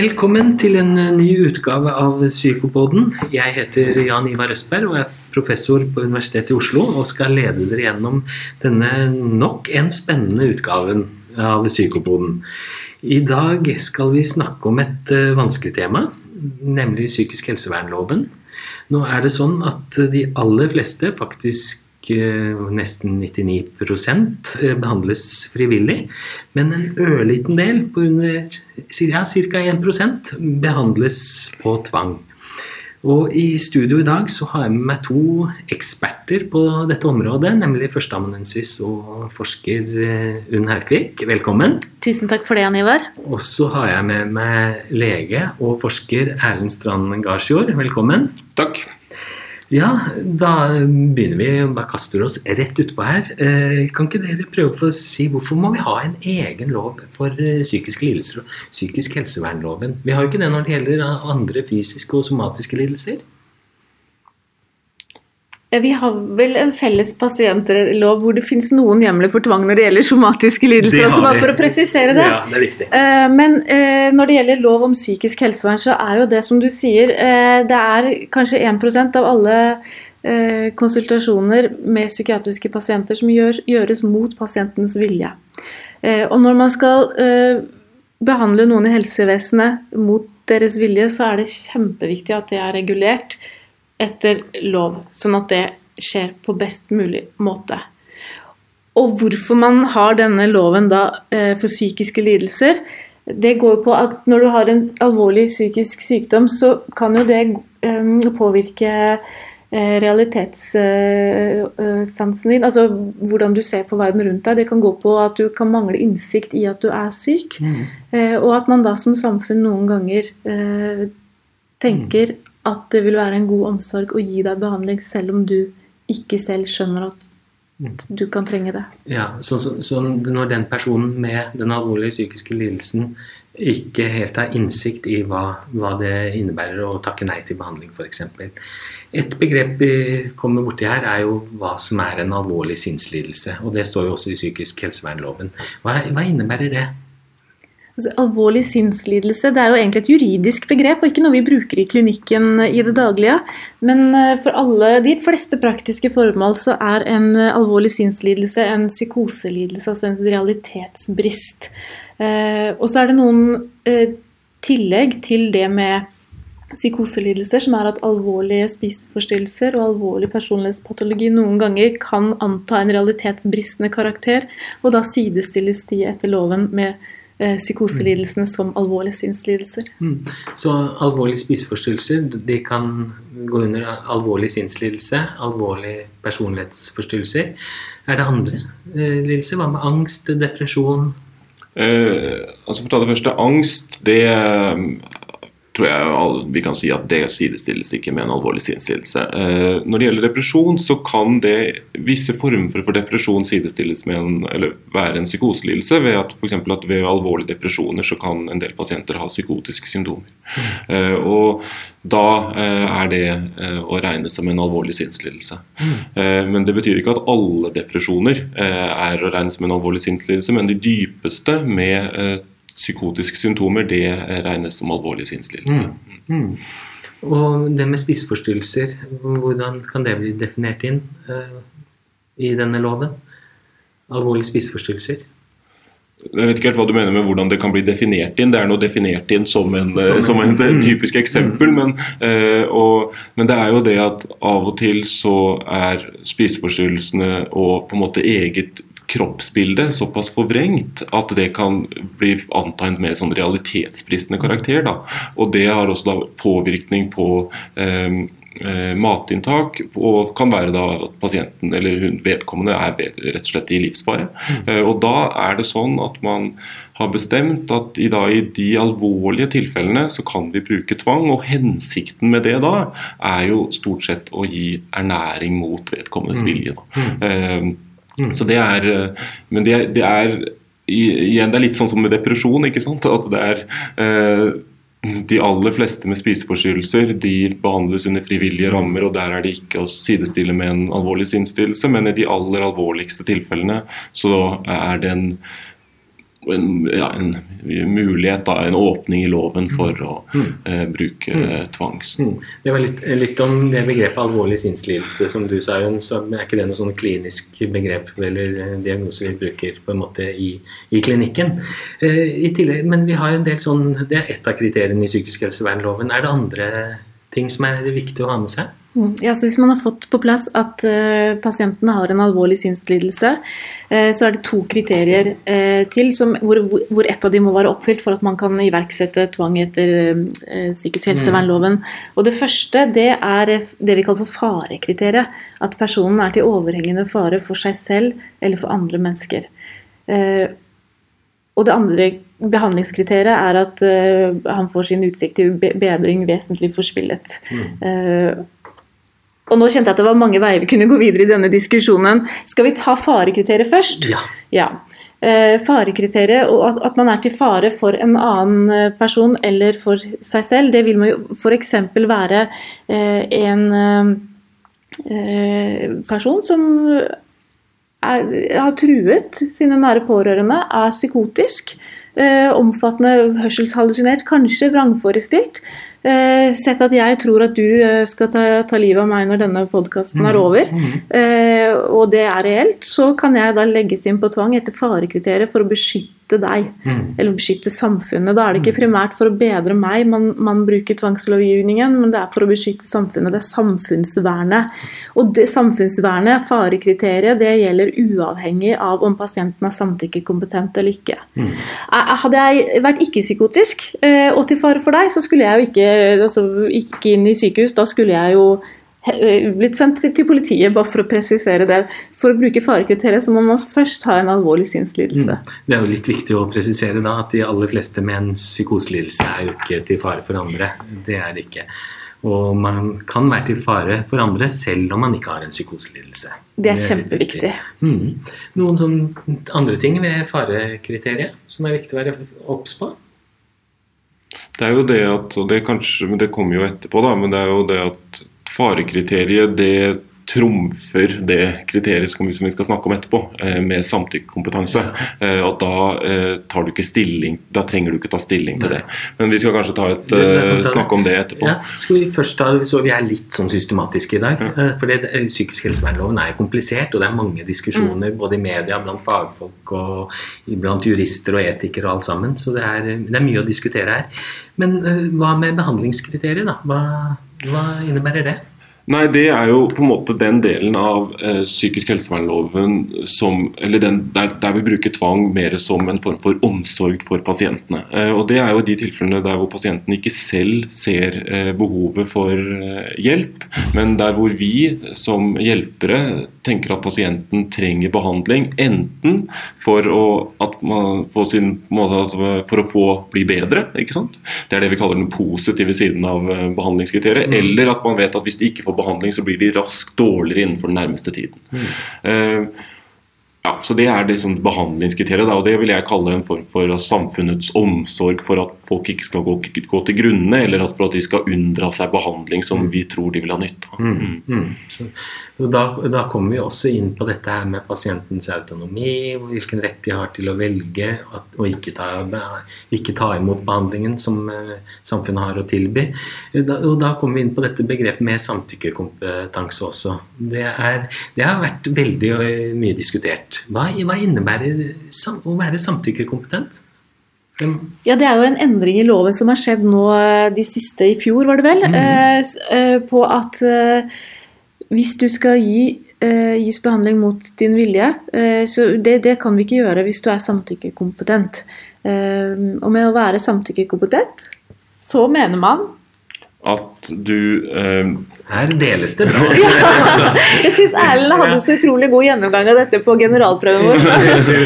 Velkommen til en eh, ny utgave av Psykopoden. Jeg heter Jan Ivar Østberg og er professor på Universitetet i Oslo og skal lede dere gjennom denne nok en spennende utgaven av Psykopoden. I dag skal vi snakke om et eh, vanskelig tema, nemlig psykisk helsevernloven. Nå er det sånn at de aller fleste faktisk nesten 99 eh, behandles frivillig. Men en ørliten del, på under ja, ca. 1 behandles på tvang. Og I studio i dag så har jeg med meg to eksperter på dette området. Nemlig førsteamanuensis og forsker eh, Unn Herkvik. Velkommen. Tusen takk for det, Jan Ivar. Og så har jeg med meg lege og forsker Erlend Strand Garsjord. Velkommen. Takk. Ja, da begynner vi. Bare kaster oss rett utpå her. Eh, kan ikke dere prøve å si hvorfor må vi ha en egen lov for eh, psykiske lidelser psykisk helsevernloven? Vi har jo ikke det når det gjelder andre fysiske og somatiske lidelser. Vi har vel en felles pasientlov hvor det finnes noen hjemler for tvang når det gjelder somatiske lidelser. også bare for å presisere det. Ja, det er. Eh, men eh, når det gjelder lov om psykisk helsevern, så er jo det som du sier eh, Det er kanskje 1% av alle konsultasjoner med psykiatriske pasienter som gjøres mot pasientens vilje. Og når man skal behandle noen i helsevesenet mot deres vilje, så er det kjempeviktig at det er regulert etter lov, sånn at det skjer på best mulig måte. Og hvorfor man har denne loven da eh, for psykiske lidelser, det går på at når du har en alvorlig psykisk sykdom, så kan jo det eh, påvirke eh, realitetssansen din, altså hvordan du ser på verden rundt deg. Det kan gå på at du kan mangle innsikt i at du er syk, mm. og at man da som samfunn noen ganger tenker at det vil være en god omsorg å gi deg behandling selv om du ikke selv skjønner at mm. du kan trenge det. Ja, så, så, så, når den personen med den alvorlige psykiske lidelsen ikke helt har innsikt i hva, hva det innebærer å takke nei til behandling, f.eks. Et begrep vi kommer borti her, er jo hva som er en alvorlig sinnslidelse. Og det står jo også i psykisk helsevernloven. Hva, hva innebærer det? Altså, alvorlig sinnslidelse det er jo egentlig et juridisk begrep, og ikke noe vi bruker i klinikken i det daglige. Men eh, for alle de fleste praktiske formål så er en eh, alvorlig sinnslidelse en psykoselidelse, altså en realitetsbrist. Eh, og så er det noen tillegg til det med psykoselidelser, som er at alvorlige spiseforstyrrelser og alvorlig personlighetspatologi noen ganger kan anta en realitetsbristende karakter, og da sidestilles de etter loven med psykoselidelsene som alvorlige sinnslidelser. Mm. Så alvorlige spiseforstyrrelser de kan gå under alvorlig sinnslidelse, alvorlige personlighetsforstyrrelser. Er det andre eh, lidelser? Hva med angst, depresjon? Eh, altså For å ta det første, angst det tror jeg vi kan si at det sidestilles ikke med en alvorlig sinnslidelse. Eh, når det gjelder depresjon, så kan det visse former for depresjon sidestilles med en, eller være en psykoselidelse ved at f.eks. at ved alvorlige depresjoner så kan en del pasienter ha psykotiske symptomer. Mm. Og da eh, er det å regne som en alvorlig sinnslidelse. Mm. Men det betyr ikke at alle depresjoner er å regne som en alvorlig sinnslidelse, men de dypeste med psykotiske symptomer, det regnes som alvorlig sinnslidelse. Mm. Mm. Og det med spiseforstyrrelser, hvordan kan det bli definert inn uh, i denne loven? Alvorlige spiseforstyrrelser? Jeg vet ikke helt hva du mener med hvordan det kan bli definert inn. Det er nå definert inn som en, som en, som en mm. typisk eksempel. Men, uh, og, men, det er jo det at av og til så er spiseforstyrrelsene og på en måte eget kroppsbildet såpass forvrengt at det kan bli antegnet med sånn realitetsbristende karakter. Da. Og det har også da påvirkning på eh, eh, matinntak, og kan være da at pasienten eller hun, vedkommende er rett og slett i livsfare. Mm. Eh, og da er det sånn at man har bestemt at i, da, i de alvorlige tilfellene så kan vi bruke tvang, og hensikten med det da er jo stort sett å gi ernæring mot vedkommendes mm. vilje. Da. Mm. Så det er, eh, men det, det, er igjen, det er litt sånn som med depresjon. ikke sant? At det er eh, de aller fleste med spiseforstyrrelser de behandles under frivillige rammer, og der er det ikke å sidestille med en alvorlig sinnsstillelse, men i de aller alvorligste tilfellene så er det en en, ja, en mulighet, da, en åpning i loven for å Mm. eh, bruke mm. tvang. Mm. Det var litt, litt om det begrepet alvorlig sinnslidelse som du sa, Jon. Så er ikke det noe sånn klinisk begrep eller eh, diagnose vi bruker på en måte i, i klinikken. Eh, I tillegg, men vi har en del sånn Det er ett av kriteriene i psykisk helsevernloven. Er det andre ting som er viktig å ha med seg? Mm. Ja, så Hvis man har fått på plass at uh, pasientene har en alvorlig sinnslidelse, uh, så er det to kriterier uh, til som, hvor, hvor, ett av de må være oppfylt for at man kan iverksette tvang etter psykisk helsevernloven. Og Det første det er det vi kaller for farekriteriet. At personen er til overhengende fare for seg selv eller for andre mennesker. og det andre behandlingskriteriet er at han får sin utsikt til bedring vesentlig forspillet. Mm. Og nå kjente jeg at det var mange veier vi kunne gå videre i denne diskusjonen. Skal vi ta farekriteriet først? Ja. ja. Eh, farekriteriet, og at, at, man er til fare for en annen person eller for seg selv, det vil man jo f.eks. være eh, en eh, person som er, har truet sine nære pårørende, er psykotisk, eh, omfattende hørselshallusinert, kanskje vrangforestilt. Eh, sett at jeg tror at du eh, skal ta, ta livet av meg når denne podkasten er over, eh, og det er reelt, så kan jeg da legges inn på tvang etter farekriteriet for å beskytte deg, Mm. eller beskytte samfunnet. Da er det ikke primært for å bedre meg man, man bruker tvangslovgivningen, men det er for å beskytte samfunnet. Det er samfunnsvernet. Og det samfunnsvernet, farekriteriet, det gjelder uavhengig av om pasienten er samtykkekompetent eller ikke. Mm. Eh, Hadde jeg vært ikke-psykotisk eh, og til fare for deg, så skulle jeg jo ikke, altså, ikke inn i sykehus. Da skulle jeg jo blitt sendt til politiet, bare for å presisere det. For å bruke farekriteriet så må man først ha en alvorlig sinnslidelse. Det er jo litt viktig å presisere da at de aller fleste med en psykoselidelse er jo ikke til fare for andre. Det er det ikke. Og man kan være til fare for andre selv om man ikke har en psykoselidelse. Det er kjempeviktig. Mm. Noen sånn andre ting ved farekriteriet som er viktig å være obs på? Det er jo det at, og det kanskje, men det kommer jo etterpå, da, men det er jo det at farekriteriet det trumfer det kriteriet som vi skal snakke om etterpå, eh, med samtykkekompetanse. Og da eh, tar du ikke stilling, da trenger du ikke ta stilling til det. Men vi skal kanskje ta et, eh, snakke om det etterpå. Ja, skal vi først ta, så Vi er litt sånn systematiske i dag. Ja. For det, Psykisk helsevernloven er jo komplisert, og det er mange diskusjoner både i media, blant fagfolk og blant jurister og etikere og alt sammen. Så det er, det er mye å diskutere her. Men eh, hva med behandlingskriteriet, da? Hva, hva innebærer det? Nei, det er jo på en måte den delen av eh, psykisk helsevernloven som Eller den, der, der vi bruker tvang mer som en form for omsorg for pasientene. Eh, og det er jo de tilfellene der hvor pasienten ikke selv ser eh, behovet for eh, hjelp, men der hvor vi som hjelpere tenker at pasienten trenger behandling enten for å, at man får sin, måte, altså, for å få bli bedre, ikke sant? det er det vi kaller den positive siden av behandlingskriteriet, behandlingskriteriet, eller at man vet at hvis de ikke får behandling, så blir de raskt dårligere innenfor den nærmeste tiden. Eh, ja, så Det er liksom behandlingskriteriet, og det vil jeg kalle en form for samfunnets omsorg for at folk ikke skal gå, gå til grunne, eller at for at de skal unndra seg behandling som vi tror de vil ha nytte av. Mm. Mm. Så, da, da kommer vi også inn på dette her med pasientens autonomi, hvilken rett de har til å velge at, og ikke ta, ikke ta imot behandlingen som eh, samfunnet har å tilby. Da, og da kommer vi inn på dette begrepet med samtykkekompetanse også. Det, er, det har vært veldig eh, mye diskutert. Hva, hva innebærer sam, å være samtykkekompetent? Ja, det er jo en endring i loven som har skjedd nå eh, de siste i fjor, var det vel, Mm. eh, på at eh, hvis du skal gi, eh, gis behandling mot din vilje, eh, så det, det kan vi ikke gjøre hvis du er samtykkekompetent. Eh, og med å være samtykkekompetent, så mener man At du eh, Her deles det bra. Jeg syns Erlend hadde så utrolig god gjennomgang av dette på generalprøven vår.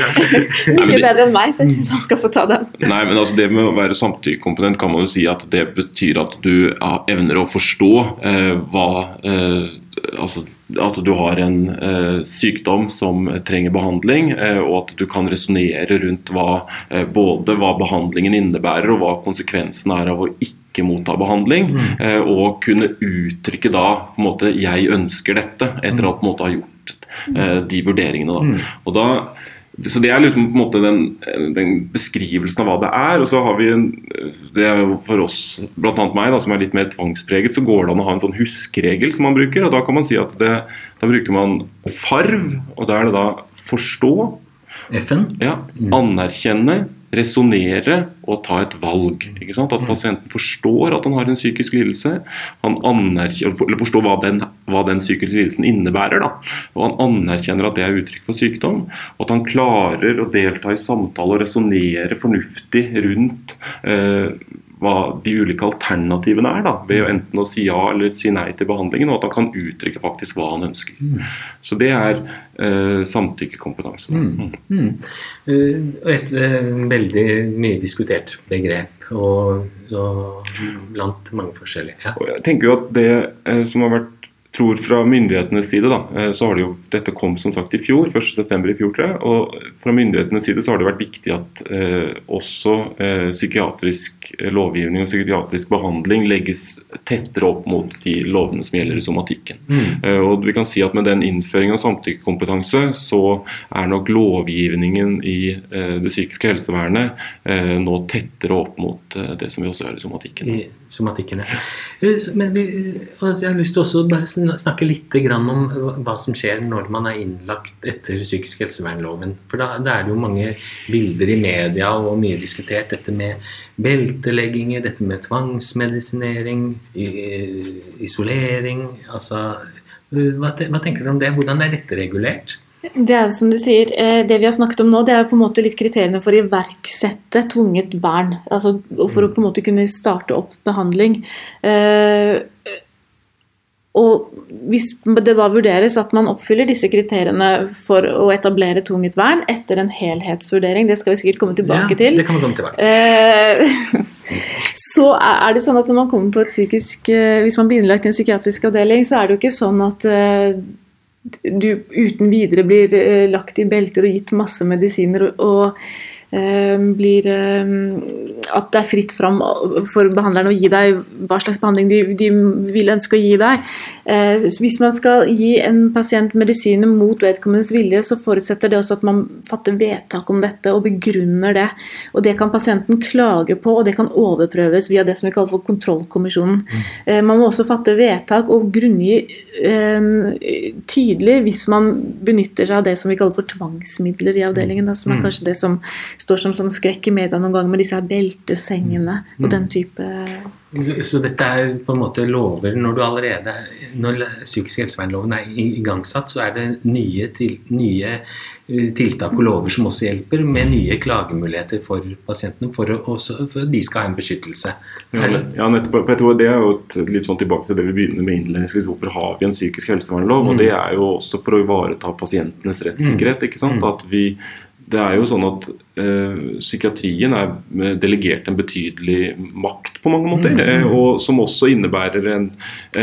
Mye bedre enn meg, så jeg syns han skal få ta den. Nei, men altså Det med å være samtykkekomponent kan man jo si at det betyr at du evner å forstå eh, hva eh, Altså at du har en eh, sykdom som trenger behandling, eh, og at du kan resonnere rundt hva, eh, både hva behandlingen innebærer og hva konsekvensen er av å ikke motta behandling, eh, og kunne uttrykke da på en måte 'jeg ønsker dette', etter å på en måte ha gjort eh, de vurderingene. Da. Og da så Det er liksom på en måte den, den, beskrivelsen av hva det er. Og så har vi en, det er For oss, bl.a. meg, da, som er litt mer tvangspreget, så går det an å ha en sånn huskeregel som man bruker. og Da kan man si at det, da bruker man farv, og da er det da forstå. FN? Ja, Anerkjenne, resonnere og ta et valg. At mm. pasienten forstår at han har en psykisk lidelse. Han eller forstår hva den, hva den psykiske lidelsen innebærer. da, og Han anerkjenner at det er uttrykk for sykdom. Og at han klarer å delta i samtale og resonnere fornuftig rundt eh, hva de ulike alternativene er, da, ved enten å si ja eller si nei til behandlingen, og at han kan uttrykke faktisk hva han ønsker. Mm. Så det er eh, samtykkekompetanse. Mm. Mm. Uh, et uh, veldig mye diskutert begrep, og, og blant mange forskjellige. Ja. Jeg tenker jo at det eh, som har vært tror fra myndighetenes side da, eh, så har det jo, Dette kom som sagt i fjor, 1.9. i fjor, tror jeg. og Fra myndighetenes side så har det vært viktig at eh, også eh, psykiatrisk lovgivning og psykiatrisk behandling legges tettere opp mot de lovene som gjelder i somatikken. Mm. Eh, og vi kan si at Med den innføringen av samtykkekompetanse så er nok lovgivningen i eh, det psykiske helsevernet eh, nå tettere opp mot det som vi også gjør i somatikken. I somatikken, ja. Men vi, jeg har lyst til også bare snakke litt om hva som skjer når man er innlagt etter psykisk helsevernloven. For da, da, er det jo mange bilder i media og mye diskutert dette med beltelegginger, dette med tvangsmedisinering, isolering altså, hva, tenker du om det? Hvordan er dette regulert? Det er jo som du sier, eh, det vi har snakket om nå, det er på en måte litt kriteriene for å iverksette tvunget vern. Altså for å på en måte kunne starte opp behandling. Og hvis det da vurderes at man oppfyller disse kriteriene for å etablere tvunget vern etter en helhetsvurdering, det skal vi sikkert komme tilbake ja, til, det kan vi komme tilbake. Eh, så er det sånn at når man kommer på et psykisk eh, Hvis man blir innlagt i en psykiatrisk avdeling, så er det jo ikke sånn at eh, du uten videre blir lagt i belter og gitt masse medisiner og, blir eh, At det er fritt fram for behandlerne å gi deg hva slags behandling de, de vil ønske å gi deg. Eh, hvis man skal gi en pasient medisiner mot vedkommendes vilje, så forutsetter det også at man fatter vedtak om dette og begrunner det. Og Det kan pasienten klage på, og det kan overprøves via det som vi kaller for kontrollkommisjonen. Mm. Man må også fatte vedtak og grunngi tydelig hvis man benytter seg av det som vi kaller for tvangsmidler i avdelingen. Da, som er mm. kanskje det som står som sånn skrekk i media noen ganger med disse her beltesengene og den type så, så, dette er på en måte lover Når du allerede Når psykisk helsevernloven er igangsatt, så er det nye, til, nye eh, tiltak og lover som også hjelper, med nye klagemuligheter for pasientene, for, at de skal ha en beskyttelse. Ja, ja nettopp. Jeg tror Det er jo et, litt sånn tilbake til det vi begynner med innledningsvis. Hvorfor har vi en psykisk helsevernlov? Mm. og Det er jo også for å ivareta pasientenes rettssikkerhet. ikke sant? Mm. At vi det er jo sånn at eh, Psykiatrien er delegert en betydelig makt på mange måter. Mm. Eh, og Som også innebærer en,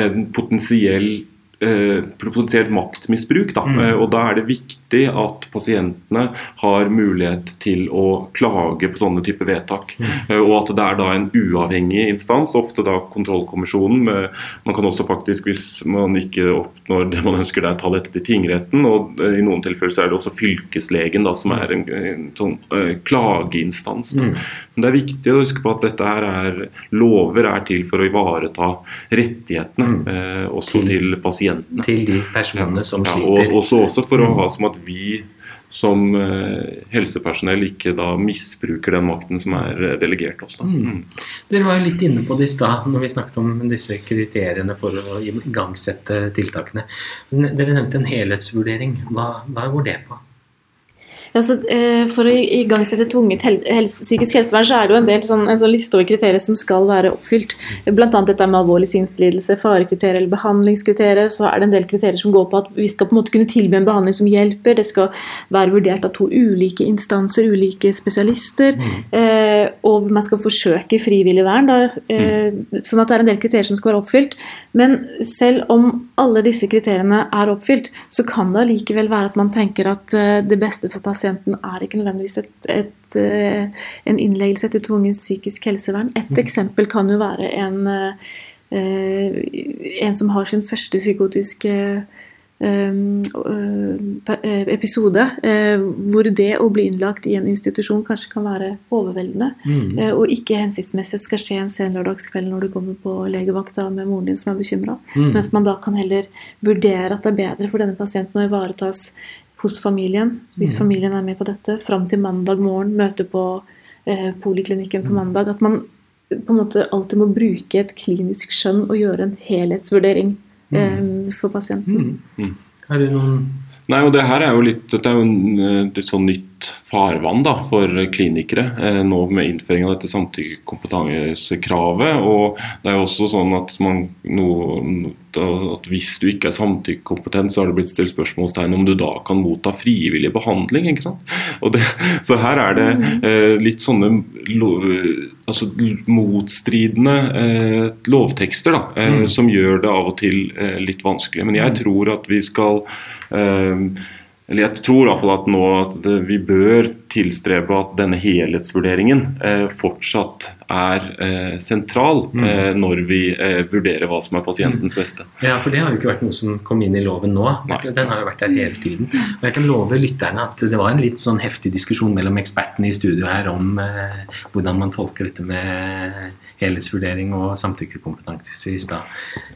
en potensiell eh, potensielt maktmisbruk. Da. Mm. Eh, og da er det viktig at pasientene har mulighet til å klage på sånne typer vedtak. Mm. Eh, og at det er da en uavhengig instans, ofte da kontrollkommisjonen. Man kan også faktisk, hvis man ikke oppnår det man ønsker, der, ta dette til tingretten. Og i noen tilfeller så er det også fylkeslegen da, som er en, en sånn klageinstans. klageinstans. Mm. Men det er viktig å huske på at dette her er lover er til for å ivareta rettighetene mm. eh, også til, til, pasientene. Til de personene som ja, sliter. Og også, også for å mm. ha som at vi som eh, helsepersonell ikke da misbruker den makten som er eh, delegert oss. Mm. Mm. Dere var jo litt inne på det i stad når vi snakket om disse kriteriene for å igangsette tiltakene. Dere nevnte en helhetsvurdering. Hva, hva går det på? Altså, for å igangsette tvunget helse, psykisk helsevern, så er det jo en del sånn, sånn liste over kriterier som skal være oppfylt. Bl.a. dette med alvorlig sinnslidelse, farekriterier eller behandlingskriterier. Så er det en del kriterier som går på at vi skal på en måte kunne tilby en behandling som hjelper. Det skal være vurdert av to ulike instanser, ulike spesialister. Mm. Eh, og man skal forsøke frivillig vern. Da, eh, mm. Sånn at det er en del kriterier som skal være oppfylt. Men selv om alle disse kriteriene er oppfylt, så kan det allikevel være at man tenker at eh, det beste for pasienten pasienten er ikke nødvendigvis et, et, eh, en innleggelse etter tvungent psykisk helsevern. Et mm. eksempel kan jo være en, eh, en som har sin første psykotiske episode hvor det å bli innlagt i en institusjon kanskje kan være overveldende Mm. og ikke hensiktsmessig skal skje en sen lørdagskveld når du kommer på legevakta med moren din som er bekymra. Mm. Mens man da kan heller vurdere at det er bedre for denne pasienten å ivaretas hos familien, hvis familien er med på dette, fram til mandag morgen, møte på eh, poliklinikken på mandag. At man på en måte alltid må bruke et klinisk skjønn og gjøre en helhetsvurdering eh, for pasienten. Mm. Har du noen Nei, og det her er jo litt, Dette er jo en, eh, litt sånn nytt farvann da, for klinikere eh, nå med innføring av dette samtykkekompetansekravet. Og det er jo også sånn at, man, no, at hvis du ikke er samtykkekompetent, så har det blitt stilt spørsmålstegn om du da kan motta frivillig behandling. ikke sant? Det, så her er det eh, litt sånne altså, motstridende eh, lovtekster da, eh, Mm. som gjør det av og til eh, litt vanskelig. Men jeg tror at vi skal eh, eller jeg tror i hvert fall at nå at det, vi bør tilstrebe at denne helhetsvurderingen eh, fortsatt er eh, sentral Mm. eh, når vi vurderer hva som er pasientens beste. Ja, for det har jo ikke vært noe som kom inn i loven nå. Den har jo vært der hele tiden. Og jeg kan love lytterne at det var en litt sånn heftig diskusjon mellom ekspertene i studio her om hvordan man tolker dette med helhetsvurdering og samtykkekompetanse i stad.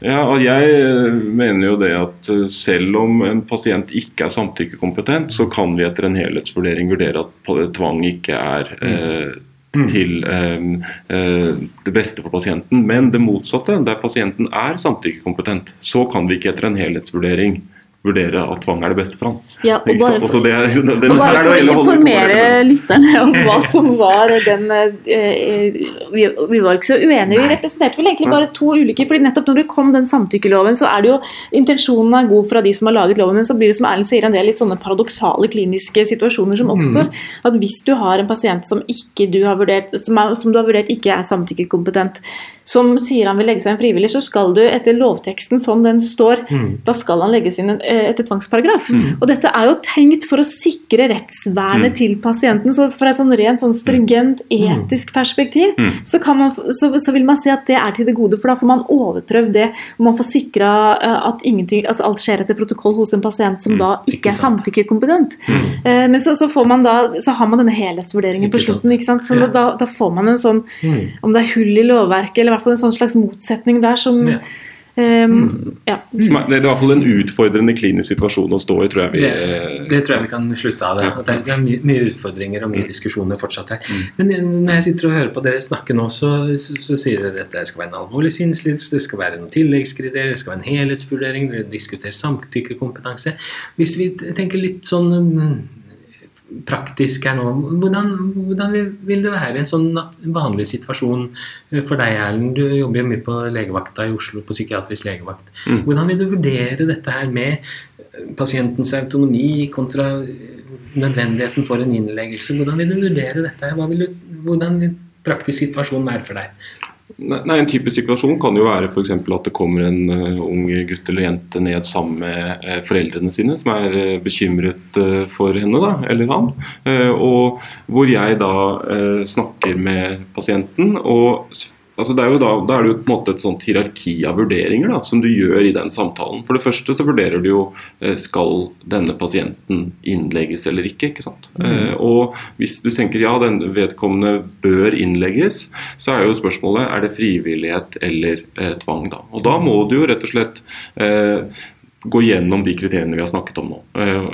Ja, og Jeg mener jo det at selv om en pasient ikke er samtykkekompetent, så kan vi etter en helhetsvurdering vurdere at tvang ikke er eh, til eh, eh, det beste for pasienten. Men det motsatte, der pasienten er samtykkekompetent, så kan vi ikke etter en helhetsvurdering vurdere at tvang er det beste for han. Ja, og bare for- det den, Og bare for å informere lytterne om hva som var den eh, vi, vi var ikke så uenige. Vi representerte vel egentlig bare to ulike. fordi nettopp når det kom den samtykkeloven, så er det jo Intensjonen er god fra de som har laget loven, men så blir det som Erlend sier, en del litt sånne paradoksale kliniske situasjoner som oppstår. At hvis du har en pasient som, ikke du har vurdert, som, er, som du har vurdert ikke er samtykkekompetent, som sier han vil legge seg inn frivillig, så skal du etter lovteksten sånn den står, da skal han legges inn en- eh, etter tvangsparagraf. Og dette er jo tenkt for å sikre rettsvernet til pasienten. Så fra et sånn rent sånn stringent etisk perspektiv så, kan man, så, så vil man si at det er til det gode, for da får man overprøvd det. Og man får sikra at altså alt skjer etter protokoll hos en pasient som da ikke er samtykkekompetent. Eh, men så, så, får man da, så har man denne helhetsvurderingen på slutten. ikke sant? Så Ja. da, da får man en sånn Om det er hull i lovverket, eller i hvert fall en sånn slags motsetning der som Ja. Eh, ja. Det er i hvert fall en utfordrende klinisk situasjon å stå i, tror jeg vi Det, det tror jeg vi kan slutte av. det. Det er- mye, mye utfordringer og mye diskusjoner fortsatt her. Men når jeg sitter og hører på dere snakke nå, så, så, så sier dere at det skal være en alvorlig sinnslidelse, det skal være noen tilleggskriterier, det skal være en helhetsvurdering, dere diskuterer samtykkekompetanse. Hvis vi tenker litt sånn mm, praktisk her nå, hvordan, hvordan vil- det være i en sånn vanlig situasjon for deg, Erlend? Du jobber jo mye på legevakta i Oslo, på psykiatrisk legevakt. Mm. Hvordan vil du vurdere dette her med eh, pasientens autonomi kontra eh, nødvendigheten for en innleggelse? Hvordan vil du vurdere dette? her? Hva vil du, hvordan vil praktisk situasjon være for deg? Nei, En typisk situasjon kan jo være eksempel at det kommer en eh, ung gutt eller jente ned sammen med eh, foreldrene sine, som er eh, bekymret for henne da, eller han. Og hvor jeg da snakker med pasienten. og Altså det er jo da, da er det jo på en måte et sånt hierarki av vurderinger da, som du gjør i den samtalen. For det første så vurderer du jo eh, skal denne pasienten innlegges eller ikke. ikke sant? Eh, og hvis du tenker ja, den vedkommende bør innlegges, så er jo spørsmålet er det frivillighet eller eh, tvang. da. Og da må du jo rett og slett eh, gå gjennom de kriteriene vi har snakket om nå. Eh?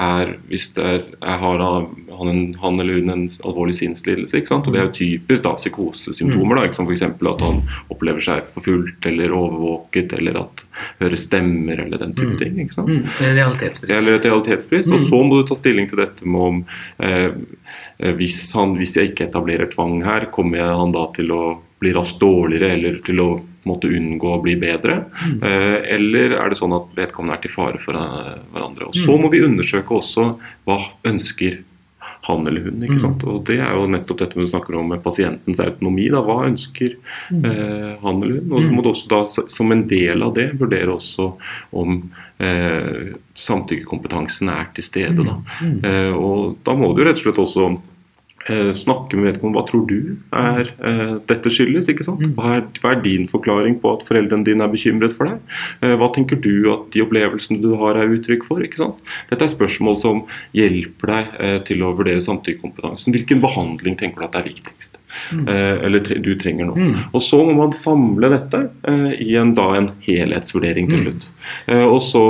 Er, hvis det er, har han, en, han eller hun en alvorlig sinnslidelse, ikke sant? og det er jo typisk da psykosesymptomer, da, f.eks. at han opplever seg forfulgt eller overvåket, eller at hører stemmer eller den type ting. ikke sant? Mm, realitetsbrist. Eller et realitetsbrist. Og så må du ta stilling til dette med om eh, eh, hvis, han, hvis jeg ikke etablerer tvang her, kommer jeg han da til å bli raskt dårligere eller til å måtte unngå å bli bedre? Mm. eller er det sånn at vedkommende er til fare for eh, hverandre? Og Så må vi undersøke også hva ønsker han eller hun. ikke sant? Og Det er jo nettopp dette vi snakker om med pasientens autonomi. da, Hva ønsker eh, han eller hun? Og du må også da, som en del av det, vurdere også om eh, samtykkekompetansen er til stede. da. Eh, og da må du rett og slett også eh, snakke med vedkommende hva tror du er eh, dette skyldes. ikke sant? Hva er, hva er, din forklaring på at foreldrene dine er bekymret for deg? Eh, hva tenker du at de opplevelsene du har er uttrykk for? ikke sant? Dette er spørsmål som hjelper deg eh, til å vurdere samtykkekompetansen. Hvilken behandling tenker du at er viktigst? Mm. Eh, eller tre, du trenger nå. Mm. Og så må man samle dette eh, i en, da, en helhetsvurdering til mm. slutt. og så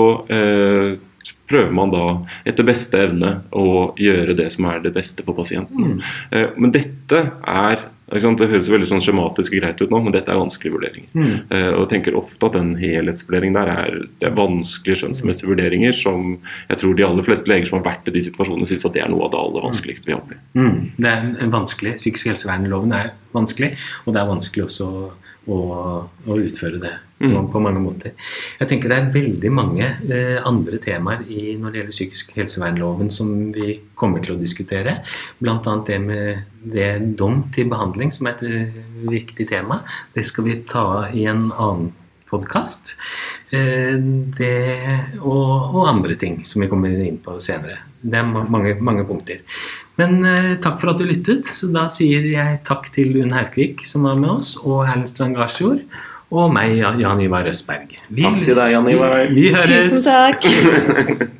prøver man da etter beste evne å gjøre det som er det beste for pasienten. Mm. Eh, men dette er det høres veldig sånn skjematisk og greit ut nå, men dette er vanskelige vurderinger. Mm. Uh, og jeg tenker ofte at den helhetsvurderingen der er, det er vanskelige skjønnsmessige vurderinger som jeg tror de aller fleste leger som har vært i de situasjonene, syns at det er noe av det aller vanskeligste vi har opplevd. Mm. Det er vanskelig. Psykisk helsevernloven er vanskelig, og det er vanskelig også å, å utføre det mm. på mange måter. Jeg tenker Det er veldig mange eh, andre temaer i, når det gjelder psykisk helsevernloven som vi kommer til å diskutere. Bl.a. det med det dom til behandling, som er et uh, viktig tema. Det skal vi ta i en annen podkast. Eh, og, og, andre ting som vi kommer inn på senere. Det er mange, mange punkter. Men eh, takk for at du lyttet. Så da sier jeg takk til Unn Haukvik som var med oss, og Erlend Strand Garsjord og meg, Jan Ivar Østberg. Vi, Takk til deg, Jan Ivar. Vi, vi høres. Tusen takk.